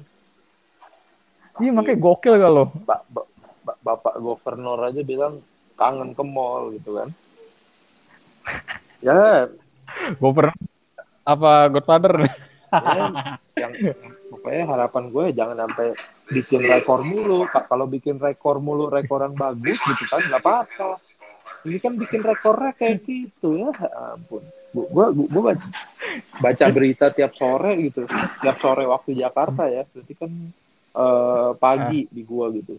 iya makanya gokil gak lo Ba- ba- ba- Bapak gubernur aja bilang kangen ke mall gitu kan. Ya, gue pernah apa Godfather ya yang pokoknya harapan gue jangan sampai bikin rekor mulu. Ka- Kalau bikin rekor mulu, rekoran bagus gitu kan, nggak apa-apa. Ini kan bikin rekornya kayak gitu ya, ampun. Gu- Gua, gua, gua baca, baca berita tiap sore gitu, tiap sore waktu Jakarta ya, berarti kan eh, pagi di gua gitu.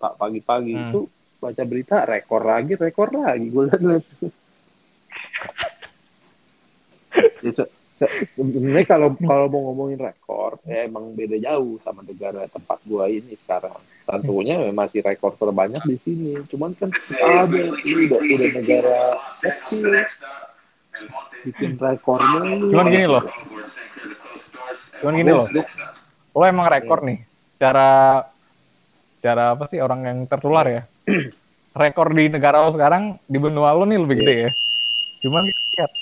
Pak pagi-pagi Hmm. itu baca berita rekor lagi, rekor lagi. Gue lihat Ya, se- se- sebenarnya kalau kalau mau ngomongin rekor ya emang beda jauh sama negara tempat gua ini sekarang. Tentunya masih rekor terbanyak di sini. Cuman kan ada ini udah udah negara kecil. Bikin rekor mulu. Cuman gini loh. cuman gini loh. Lo emang rekor nih. Secara secara apa sih orang yang tertular ya? Rekor di negara lo sekarang di benua lo nih lebih gede ya. Cuman kita lihat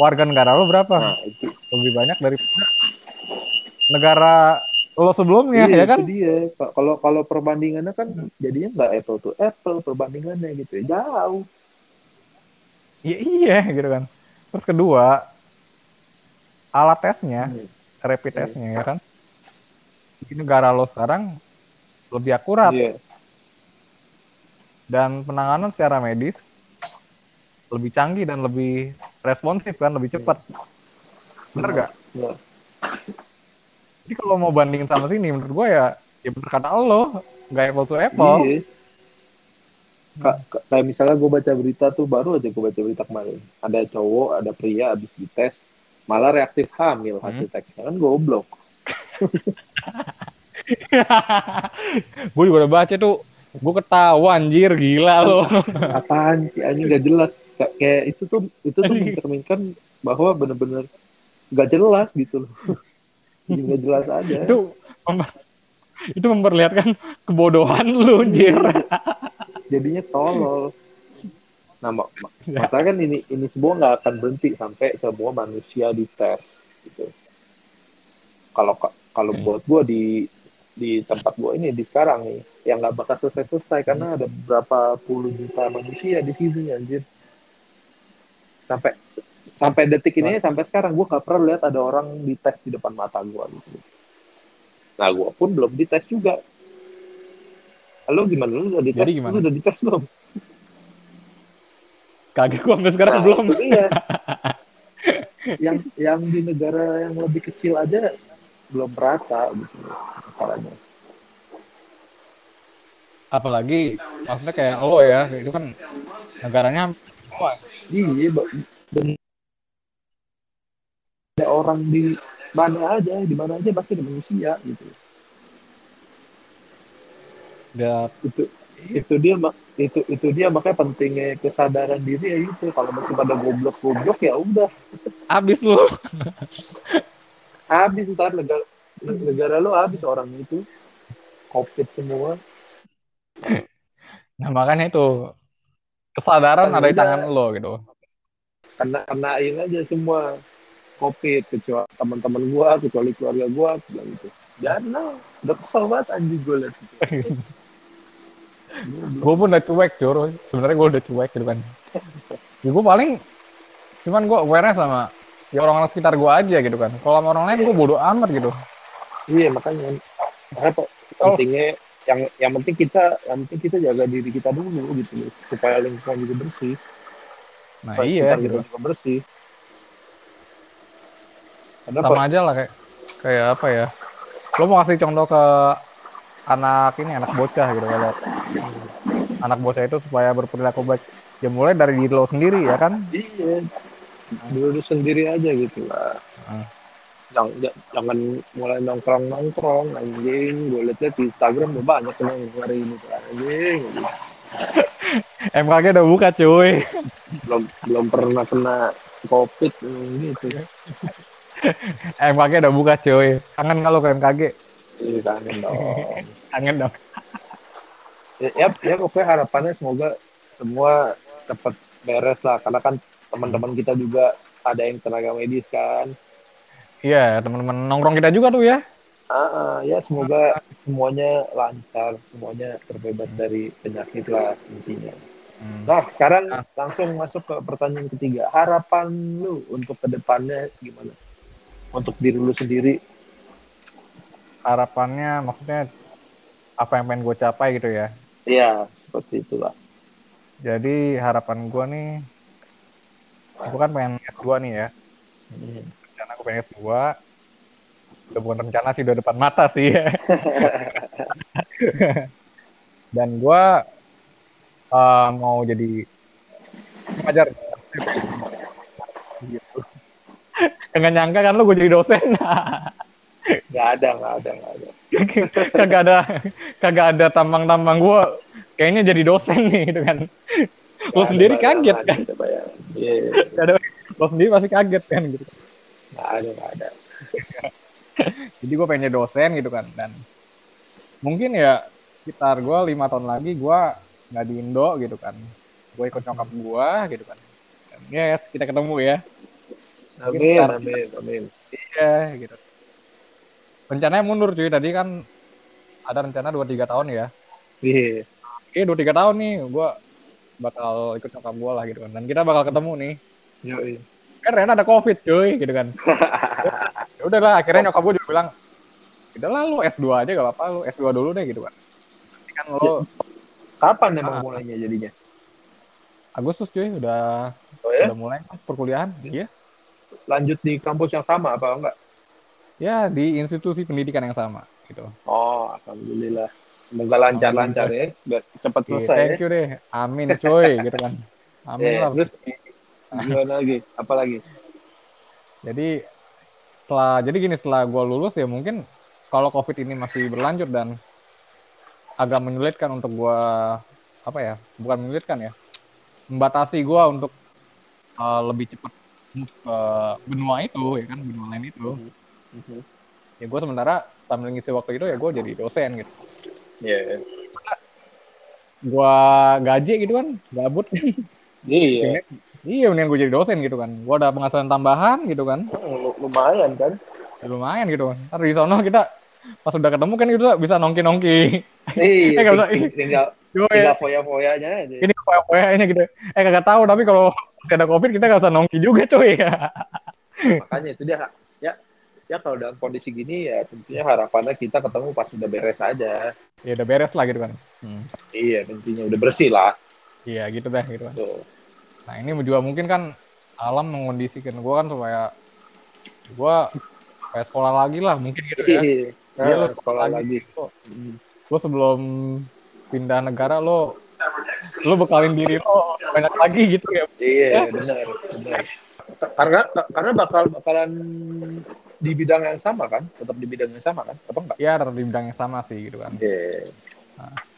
warga negara lo berapa? Nah itu. Lebih banyak daripada negara lo sebelumnya iya, ya kan? Ka- kalau kalau perbandingannya kan jadinya nggak apple to apple perbandingannya gitu ya. Jauh. Iya iya gitu kan. Terus kedua alat tesnya, Hmm. rapid testnya ya kan. Di negara lo sekarang lebih akurat. Iya. Dan penanganan secara medis lebih canggih dan lebih responsif kan, lebih cepat. Bener gak? Iya. Jadi kalau mau bandingin sama sini, menurut gue ya, ya bener kata lo, nggak apple to apple. Iya. Ka- ka- kayak misalnya gue baca berita tuh baru aja gue baca berita kemarin ada cowok ada pria habis dites malah reaktif hamil hasil tesnya kan goblok gue juga udah baca tuh, gue ketawa anjir gila lo. apaan sih anjing gak jelas Ka- kayak itu tuh itu tuh mencerminkan bahwa bener-bener gak jelas gitu loh. Jadi gak jelas aja. Itu itu memperlihatkan kebodohan lu anjir. jadinya tolol. Nah mak mak- masalah kan ini ini semua nggak akan berhenti sampai semua manusia dites gitu. Kalau ka- kalau Hmm. buat gua di di tempat gua ini di sekarang nih yang nggak bakal selesai selesai karena ada berapa puluh juta manusia di sini anjir sampai sampai detik ini sampai sekarang gua nggak pernah lihat ada orang dites di depan mata gua gitu nah gua pun belum dites juga Halo gimana lu udah dites? Jadi gimana? Lu udah dites belum? Kagak gua sampai sekarang Nah, belum. dia. yang yang di negara yang lebih kecil aja belum rata gitu masalahnya. Apalagi maksudnya kayak lo ya, itu kan negaranya wah, Iya, dan ada orang di mana aja, di mana aja pasti ada manusia gitu. udah Itu itu dia mak itu itu dia makanya pentingnya kesadaran diri ya itu kalau masih pada goblok-goblok ya udah. Abis lu. habis ntar negara negara lo habis orang itu. Covid semua. Nah makanya itu kesadaran ada di tangan lo gitu. Kena kenain aja semua. Covid kecuali teman-teman gua kecuali keluarga gua bilang gitu. Jangan udah kesel banget anjing gue liat gitu. gue pun udah cuek jor. Sebenarnya gue udah cuek gitu kan. Ya gue paling cuman gue awareness sama ya orang-orang sekitar gue aja gitu kan. Kalau sama orang lain gue bodoh amat gitu. Iya makanya. Karena pentingnya yang yang penting kita yang penting kita jaga diri kita dulu gitu. Supaya lingkungan juga bersih. Nah supaya iya gitu. juga bersih. Kenapa? sama aja lah kayak kayak apa ya? Lo mau kasih contoh ke anak ini anak bocah gitu kalau anak bocah itu supaya berperilaku baik. Ya mulai dari diri lo sendiri ya kan? Iya. Dulu sendiri aja gitu lah. Jangan, mulai nongkrong nongkrong anjing gue liat di Instagram udah banyak yang hari ini anjing. MKG udah buka cuy belum belum pernah kena covid gitu MKG udah buka cuy kangen kalau ke MKG Iya kangen dong. kangen dong. ya, ya, ya pokoknya harapannya semoga semua cepat beres lah karena kan teman-teman kita juga ada yang tenaga medis kan. Iya, teman-teman nongkrong kita juga tuh ya. Ah, uh, ya semoga semuanya lancar, semuanya terbebas dari penyakit lah intinya. Hmm. Nah, sekarang nah. langsung masuk ke pertanyaan ketiga. Harapan lu untuk ke depannya gimana? Untuk diri lu sendiri harapannya maksudnya apa yang pengen gue capai gitu ya iya seperti itulah jadi harapan gue nih gue kan pengen S2 nih ya hmm. Rencana gue pengen S2 udah bukan rencana sih udah depan mata sih ya. dan gue uh, mau jadi pengajar gitu. Enggak nyangka kan lo gue jadi dosen. Gak ada, gak ada, gak ada. kagak ada, kagak ada tambang-tambang gue. Kayaknya jadi dosen nih, gitu kan. Lo sendiri bayang, kaget kan? Iya. Yeah. Lo sendiri pasti kaget kan, gitu. Gak ada, gak ada. jadi gue pengen jadi dosen gitu kan, dan mungkin ya sekitar gue lima tahun lagi gue nggak di Indo gitu kan. Gue ikut nyokap gue gitu kan. Dan yes, kita ketemu ya. Amin, amin, amin. Iya, gitu rencananya mundur cuy tadi kan ada rencana dua tiga tahun ya iya iya dua tiga tahun nih gue bakal ikut nyokap gue lah gitu kan dan kita bakal ketemu nih iya kan Rena ada covid cuy gitu kan ya udahlah akhirnya nyokap gue juga bilang udahlah lu S2 aja gak apa-apa lu S2 dulu deh gitu kan kan lo kapan emang ah. mulainya jadinya Agustus cuy udah oh, ya? udah mulai perkuliahan iya lanjut di kampus yang sama apa enggak Ya, di institusi pendidikan yang sama gitu. Oh, alhamdulillah. Semoga lancar-lancar ya, biar cepat selesai. Thank you deh. Amin coy gitu kan. Amin yeah, lah. Terus gimana lagi? Apa lagi? Jadi setelah jadi gini setelah gue lulus ya mungkin kalau covid ini masih berlanjut dan agak menyulitkan untuk gue apa ya bukan menyulitkan ya membatasi gue untuk uh, lebih cepat ke benua itu ya kan benua lain itu mm -hmm hmm Ya gue sementara sambil ngisi waktu itu ya gue jadi dosen gitu. Iya. Yeah. Gue gaji gitu kan, gabut. Iya. Yeah. Iya, mendingan gue jadi dosen gitu kan. Gue ada penghasilan tambahan gitu kan. Hmm, lumayan kan? Ya, lumayan gitu kan. Ntar di sana kita pas udah ketemu kan kita bisa nongki-nongki. Iya. eh, usah, tinggal, tinggal foya-foyanya aja. Ini foya-foyanya gitu. Eh kagak tahu tapi kalau ada covid kita gak usah nongki juga cuy. Makanya itu dia ya kalau dalam kondisi gini ya tentunya harapannya kita ketemu pas udah beres aja. Ya udah beres lah gitu kan. Hmm. Iya tentunya udah bersih lah. Iya gitu deh gitu kan. Tuh. Nah ini juga mungkin kan alam mengondisikan gue kan supaya gue kayak sekolah lagi lah mungkin gitu ya. Iya, ya, lo sekolah lagi. lagi. Hmm. Gue sebelum pindah negara lo lo bekalin diri lo banyak lagi gitu ya. Iya ya? benar benar. Karena karena bakal bakalan di bidang yang sama kan? Tetap di bidang yang sama kan? Apa enggak? Iya, tetap di bidang yang sama sih gitu kan. Okay. Nah.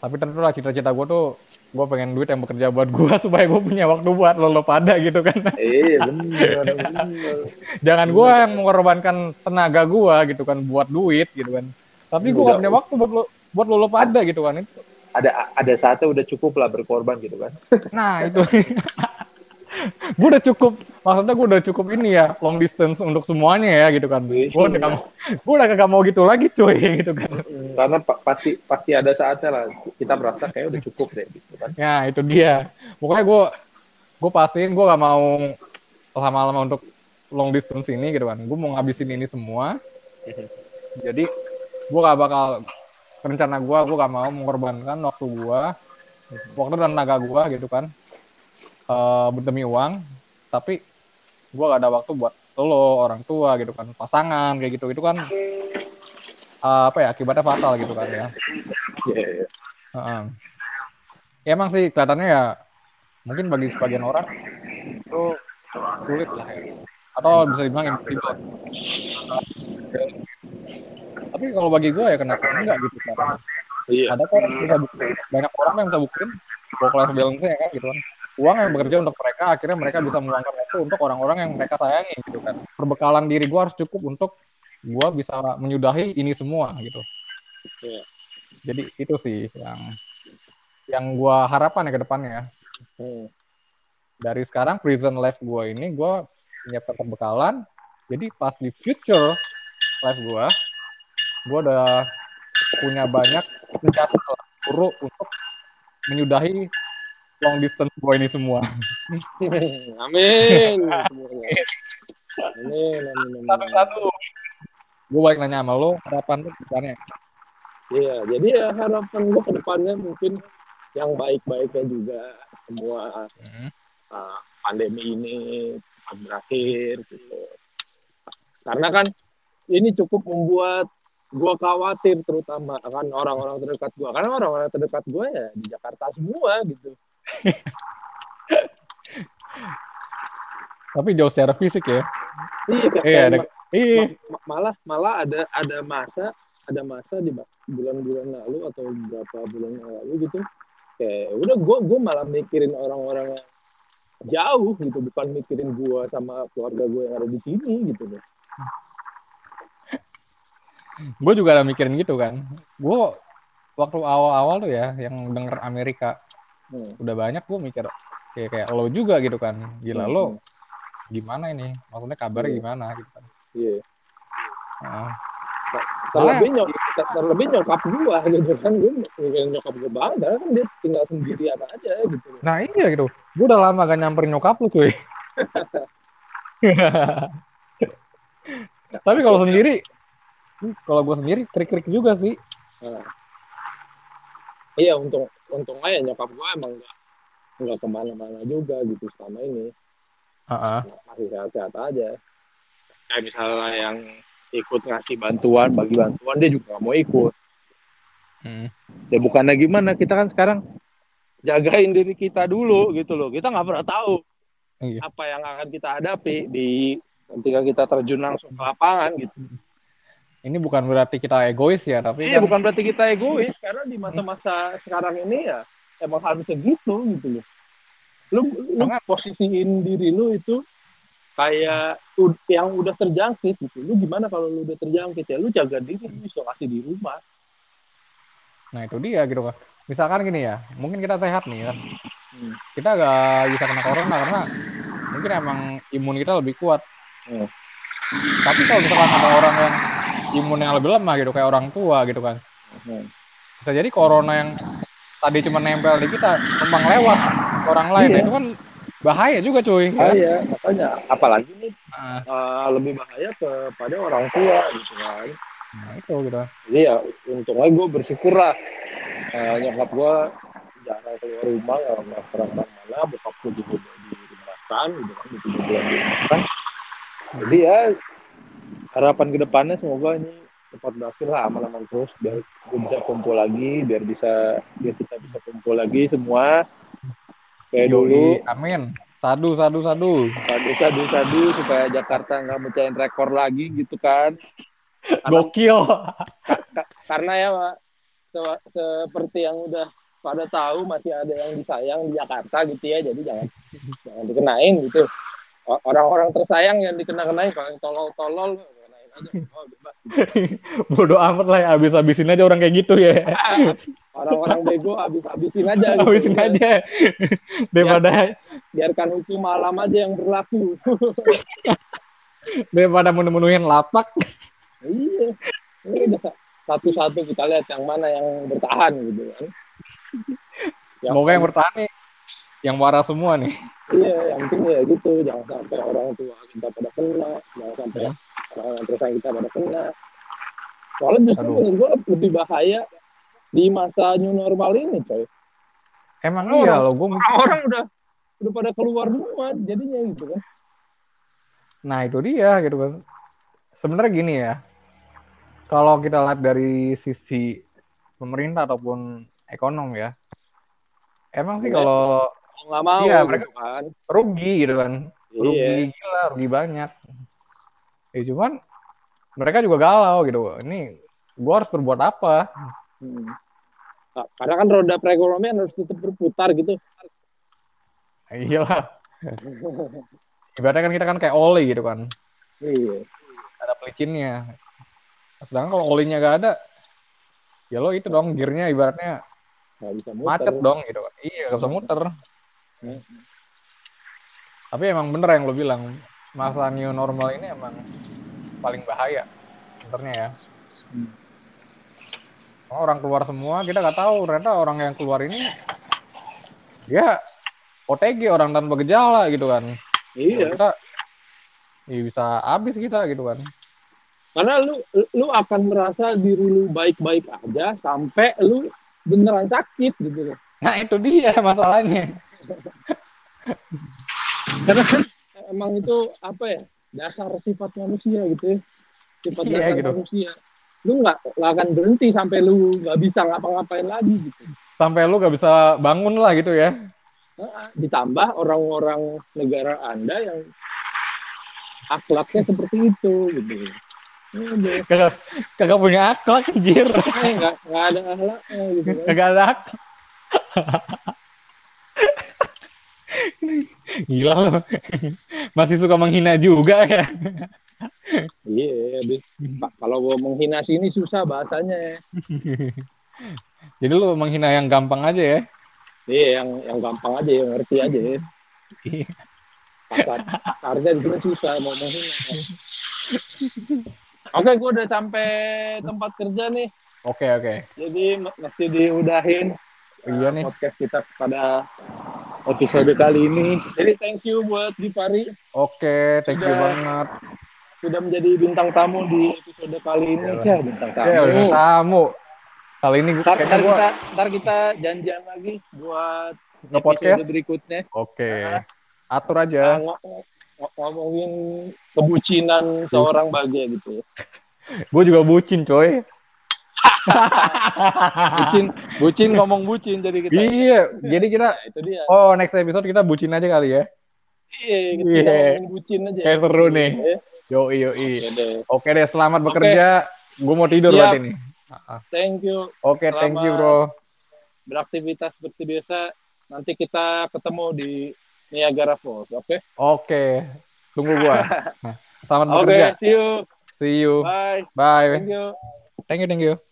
Tapi tentu lah cita-cita gue tuh gue pengen duit yang bekerja buat gue supaya gue punya waktu buat lo lo pada gitu kan. Iya bener bener. Jangan gue yang mengorbankan tenaga gue gitu kan buat duit gitu kan. Tapi gue gak punya waktu buat lo buat lo lo pada gitu kan. Itu ada ada saatnya udah cukup lah berkorban gitu kan. Nah itu gue udah cukup maksudnya gue udah cukup ini ya long distance untuk semuanya ya gitu kan. Gue udah gak mau gue udah gak mau gitu lagi cuy gitu kan. Karena pa pasti pasti ada saatnya lah kita merasa kayak udah cukup deh gitu kan. Ya itu dia. Pokoknya gue gue pastiin gue gak mau lama-lama untuk long distance ini gitu kan. Gue mau ngabisin ini semua. Jadi gue gak bakal rencana gue gue gak mau mengorbankan waktu gue waktu dan tenaga gue gitu kan uh, demi uang tapi gue gak ada waktu buat lo orang tua gitu kan pasangan kayak gitu. Itu kan uh, apa ya akibatnya fatal gitu kan ya. Yeah, yeah. uh, ya emang sih kelihatannya ya mungkin bagi sebagian orang itu sulit lah ya. Atau bisa dibilang impossible tapi kalau bagi gue ya kenapa enggak gitu kan Iya. ada kok bisa buktiin banyak orang yang bisa buktiin work life balance ya kan gitu kan uang yang bekerja untuk mereka akhirnya mereka bisa meluangkan waktu untuk orang-orang yang mereka sayangi gitu kan perbekalan diri gue harus cukup untuk gue bisa menyudahi ini semua gitu Iya. jadi itu sih yang yang gue harapkan ya ke depannya Hmm. dari sekarang prison life gue ini gue menyiapkan perbekalan jadi pas di future life gue gue udah punya banyak senjata untuk menyudahi long distance gue ini semua amin amin amin amin satu-satu gue balik nanya sama lo harapan tuh depannya Iya, jadi ya harapan gue ke depannya mungkin yang baik-baiknya juga semua Hmm. uh, pandemi ini berakhir gitu. Karena kan ini cukup membuat gue khawatir terutama kan orang-orang terdekat gue. Karena orang-orang terdekat gue ya di Jakarta semua gitu. Tapi jauh secara fisik ya. Iya, iya ada iya. ma- malah malah ada ada masa ada masa di bulan-bulan lalu atau beberapa bulan yang lalu gitu kayak udah gue gue malah mikirin orang-orang yang jauh gitu bukan mikirin gue sama keluarga gue yang ada di sini gitu loh gue juga ada mikirin gitu kan. Gue waktu awal-awal tuh ya yang denger Amerika Hmm. udah banyak gue mikir kayak kayak lo juga gitu kan. Gila Hmm. lo gimana ini? Maksudnya kabarnya Iya. gimana gitu kan. Iya. Nah, terlebih nyok ter- terlebih nyokap gue gitu kan. Gue nyokap gue banget kan dia tinggal sendirian aja gitu. Nah iya gitu. Gue udah lama gak nyamperin nyokap lu cuy. Tapi kalau sendiri kalau gue sendiri krik-krik juga sih. Nah. Iya untung untung aja nyokap gue emang nggak nggak ke mana-mana juga gitu selama ini Heeh. masih sehat-sehat aja. Kayak misalnya yang ikut ngasih bantuan, bagi bantuan dia juga nggak mau ikut. Hmm. Ya bukannya gimana kita kan sekarang jagain diri kita dulu gitu loh. Kita nggak pernah tahu Iya. apa yang akan kita hadapi di ketika kita terjun langsung ke lapangan gitu. Ini bukan berarti kita egois ya tapi Iya kan bukan berarti kita egois karena di masa-masa sekarang ini ya emang harus segitu gitu loh. Lu lu posisiin diri lu itu kayak yang udah terjangkit gitu. Lu gimana kalau lu udah terjangkit ya? Lu jaga diri, lu isolasi di rumah. nah itu dia gitu kan misalkan gini ya mungkin kita sehat nih kan Hmm. kita gak bisa kena corona karena mungkin emang imun kita lebih kuat Hmm. tapi kalau misalkan ada orang yang imun yang lebih lemah gitu kayak orang tua gitu kan. Bisa jadi corona yang tadi cuma nempel di kita numpang lewat orang lain Iya. Nah, itu kan bahaya juga cuy Bahaya, makanya. Apalagi nih nah, uh, lebih bahaya kepada orang tua gitu kan. nah, itu gitu. Jadi ya untungnya gue bersyukur lah. Eh, nyokap gue jarang keluar rumah ya nggak pernah ke mana bokap gue juga udah dirumahkan gitu kan tiga bulan dirumahkan jadi ya harapan ke depannya semoga ini cepat berakhir lah aman-aman terus biar gue bisa kumpul lagi biar bisa biar kita bisa kumpul lagi semua. Kayak dulu. Yoi, amin. Sadu sadu sadu. Sadu sadu sadu supaya Jakarta nggak mecahin rekor lagi gitu kan. Gokil. Ka- karena ya Pak, se- seperti yang udah pada tahu masih ada yang disayang di Jakarta gitu ya jadi jangan jangan dikenain gitu. Orang-orang tersayang yang dikena-kenain kalau yang tolol-tolol. kenain aja oh bebas Bodoh amat lah ya, habis-habisin aja orang kayak gitu ya. orang-orang bego habis-habisin aja gitu. Habisin aja. Daripada biarkan hukum alam aja yang berlaku daripada menu-menuhin lapak. iya ini udah sa- satu-satu kita lihat yang mana yang bertahan gitu kan Yang- Semoga yang bertahan nih yang waras semua nih. Iya, yang penting ya gitu. Jangan sampai orang tua kita pada kena. Jangan sampai Ya. Orang tersayang kita pada kena. Soalnya justru Aduh. menurut gue lebih bahaya di masa new normal ini, coy. Emang Oh, iya orang- loh, gue Orang udah udah pada keluar semua jadinya gitu kan. Nah itu dia gitu kan. Sebenarnya gini ya, kalau kita lihat dari sisi pemerintah ataupun ekonom ya, emang sih Iya. kalau nggak mau Iya, gitu mereka- kan. rugi gitu kan, rugi Iya. gila, rugi banyak. Ya cuman mereka juga galau gitu. Ini gua harus berbuat apa? Hmm. Nah, karena kan roda perekonomian harus tetap berputar gitu. Iya lah. Ibaratnya kan kita kan kayak oli gitu kan, Iya. ada pelicinnya. Sedangkan kalau olinya gak ada, ya lo itu dong gearnya ibaratnya Nggak bisa muter. macet dong gitu kan. Iya, gak bisa muter. Hmm. Tapi emang bener yang lo bilang, masa new normal ini emang paling bahaya sebenarnya ya. Hmm. Orang keluar semua, kita nggak tahu ternyata orang yang keluar ini ya OTG orang tanpa gejala gitu kan. Iya. Kita ya bisa habis kita gitu kan. Karena lu lu akan merasa diri lu baik-baik aja sampai lu beneran sakit gitu loh. Nah itu dia masalahnya. Karena emang itu apa ya dasar sifat manusia gitu ya. Sifat Iya, dasar gitu. manusia. Lu nggak nggak akan berhenti sampai lu nggak bisa ngapa-ngapain lagi gitu. Sampai lu gak bisa bangun lah gitu ya. Nah, ditambah orang-orang negara anda yang akhlaknya seperti itu gitu. Udah. Kagak, kagak punya akhlak anjir. Eh, nggak nggak ada akhlaknya gitu kan. Kagak ada akhlak. Gila lo. Masih suka menghina juga ya. Iya, Pak, kalau gua menghina sini susah bahasanya. Jadi lu menghina yang gampang aja ya. Iya, yang yang gampang aja, yang ngerti aja. ya. Iya. Pasar, pasarnya di sini susah mau menghina. Oke, gua udah sampai tempat kerja nih. Oke oke. Jadi m- mesti diudahin Iya uh, nih. podcast kita pada episode kali ini. Jadi thank you buat Dipari Oke, thank you Sudah. banget. sudah menjadi bintang tamu di episode kali ini. Cah, bintang tamu. Oke, udah tamu. Kali ini Ntar, ntar gua kita, ntar kita janjian lagi buat nge-podcast. episode berikutnya. Oke. Ah. Atur Uh, aja. ng- ng- ngomongin kebucinan seorang bahagia gitu ya. Gue juga bucin, coy. Bucin, bucin ngomong bucin jadi kita. Iya, jadi kita Nah, itu dia. oh next episode kita bucin aja kali ya. Iya, kita Iya. ngomongin bucin aja. Kayak seru nih. Ya, Yoi yoi. Oke deh. Oke deh, selamat Oke. bekerja. Gue mau tidur Siap. berarti nih. Ah. Thank you. Oke, thank you, bro. Beraktivitas seperti biasa. Nanti kita ketemu di Niagara Falls, oke? Oke. Tunggu gua. Selamat Oke, bekerja. see you. See you. Bye. Bye. Thank you. Thank you, thank you.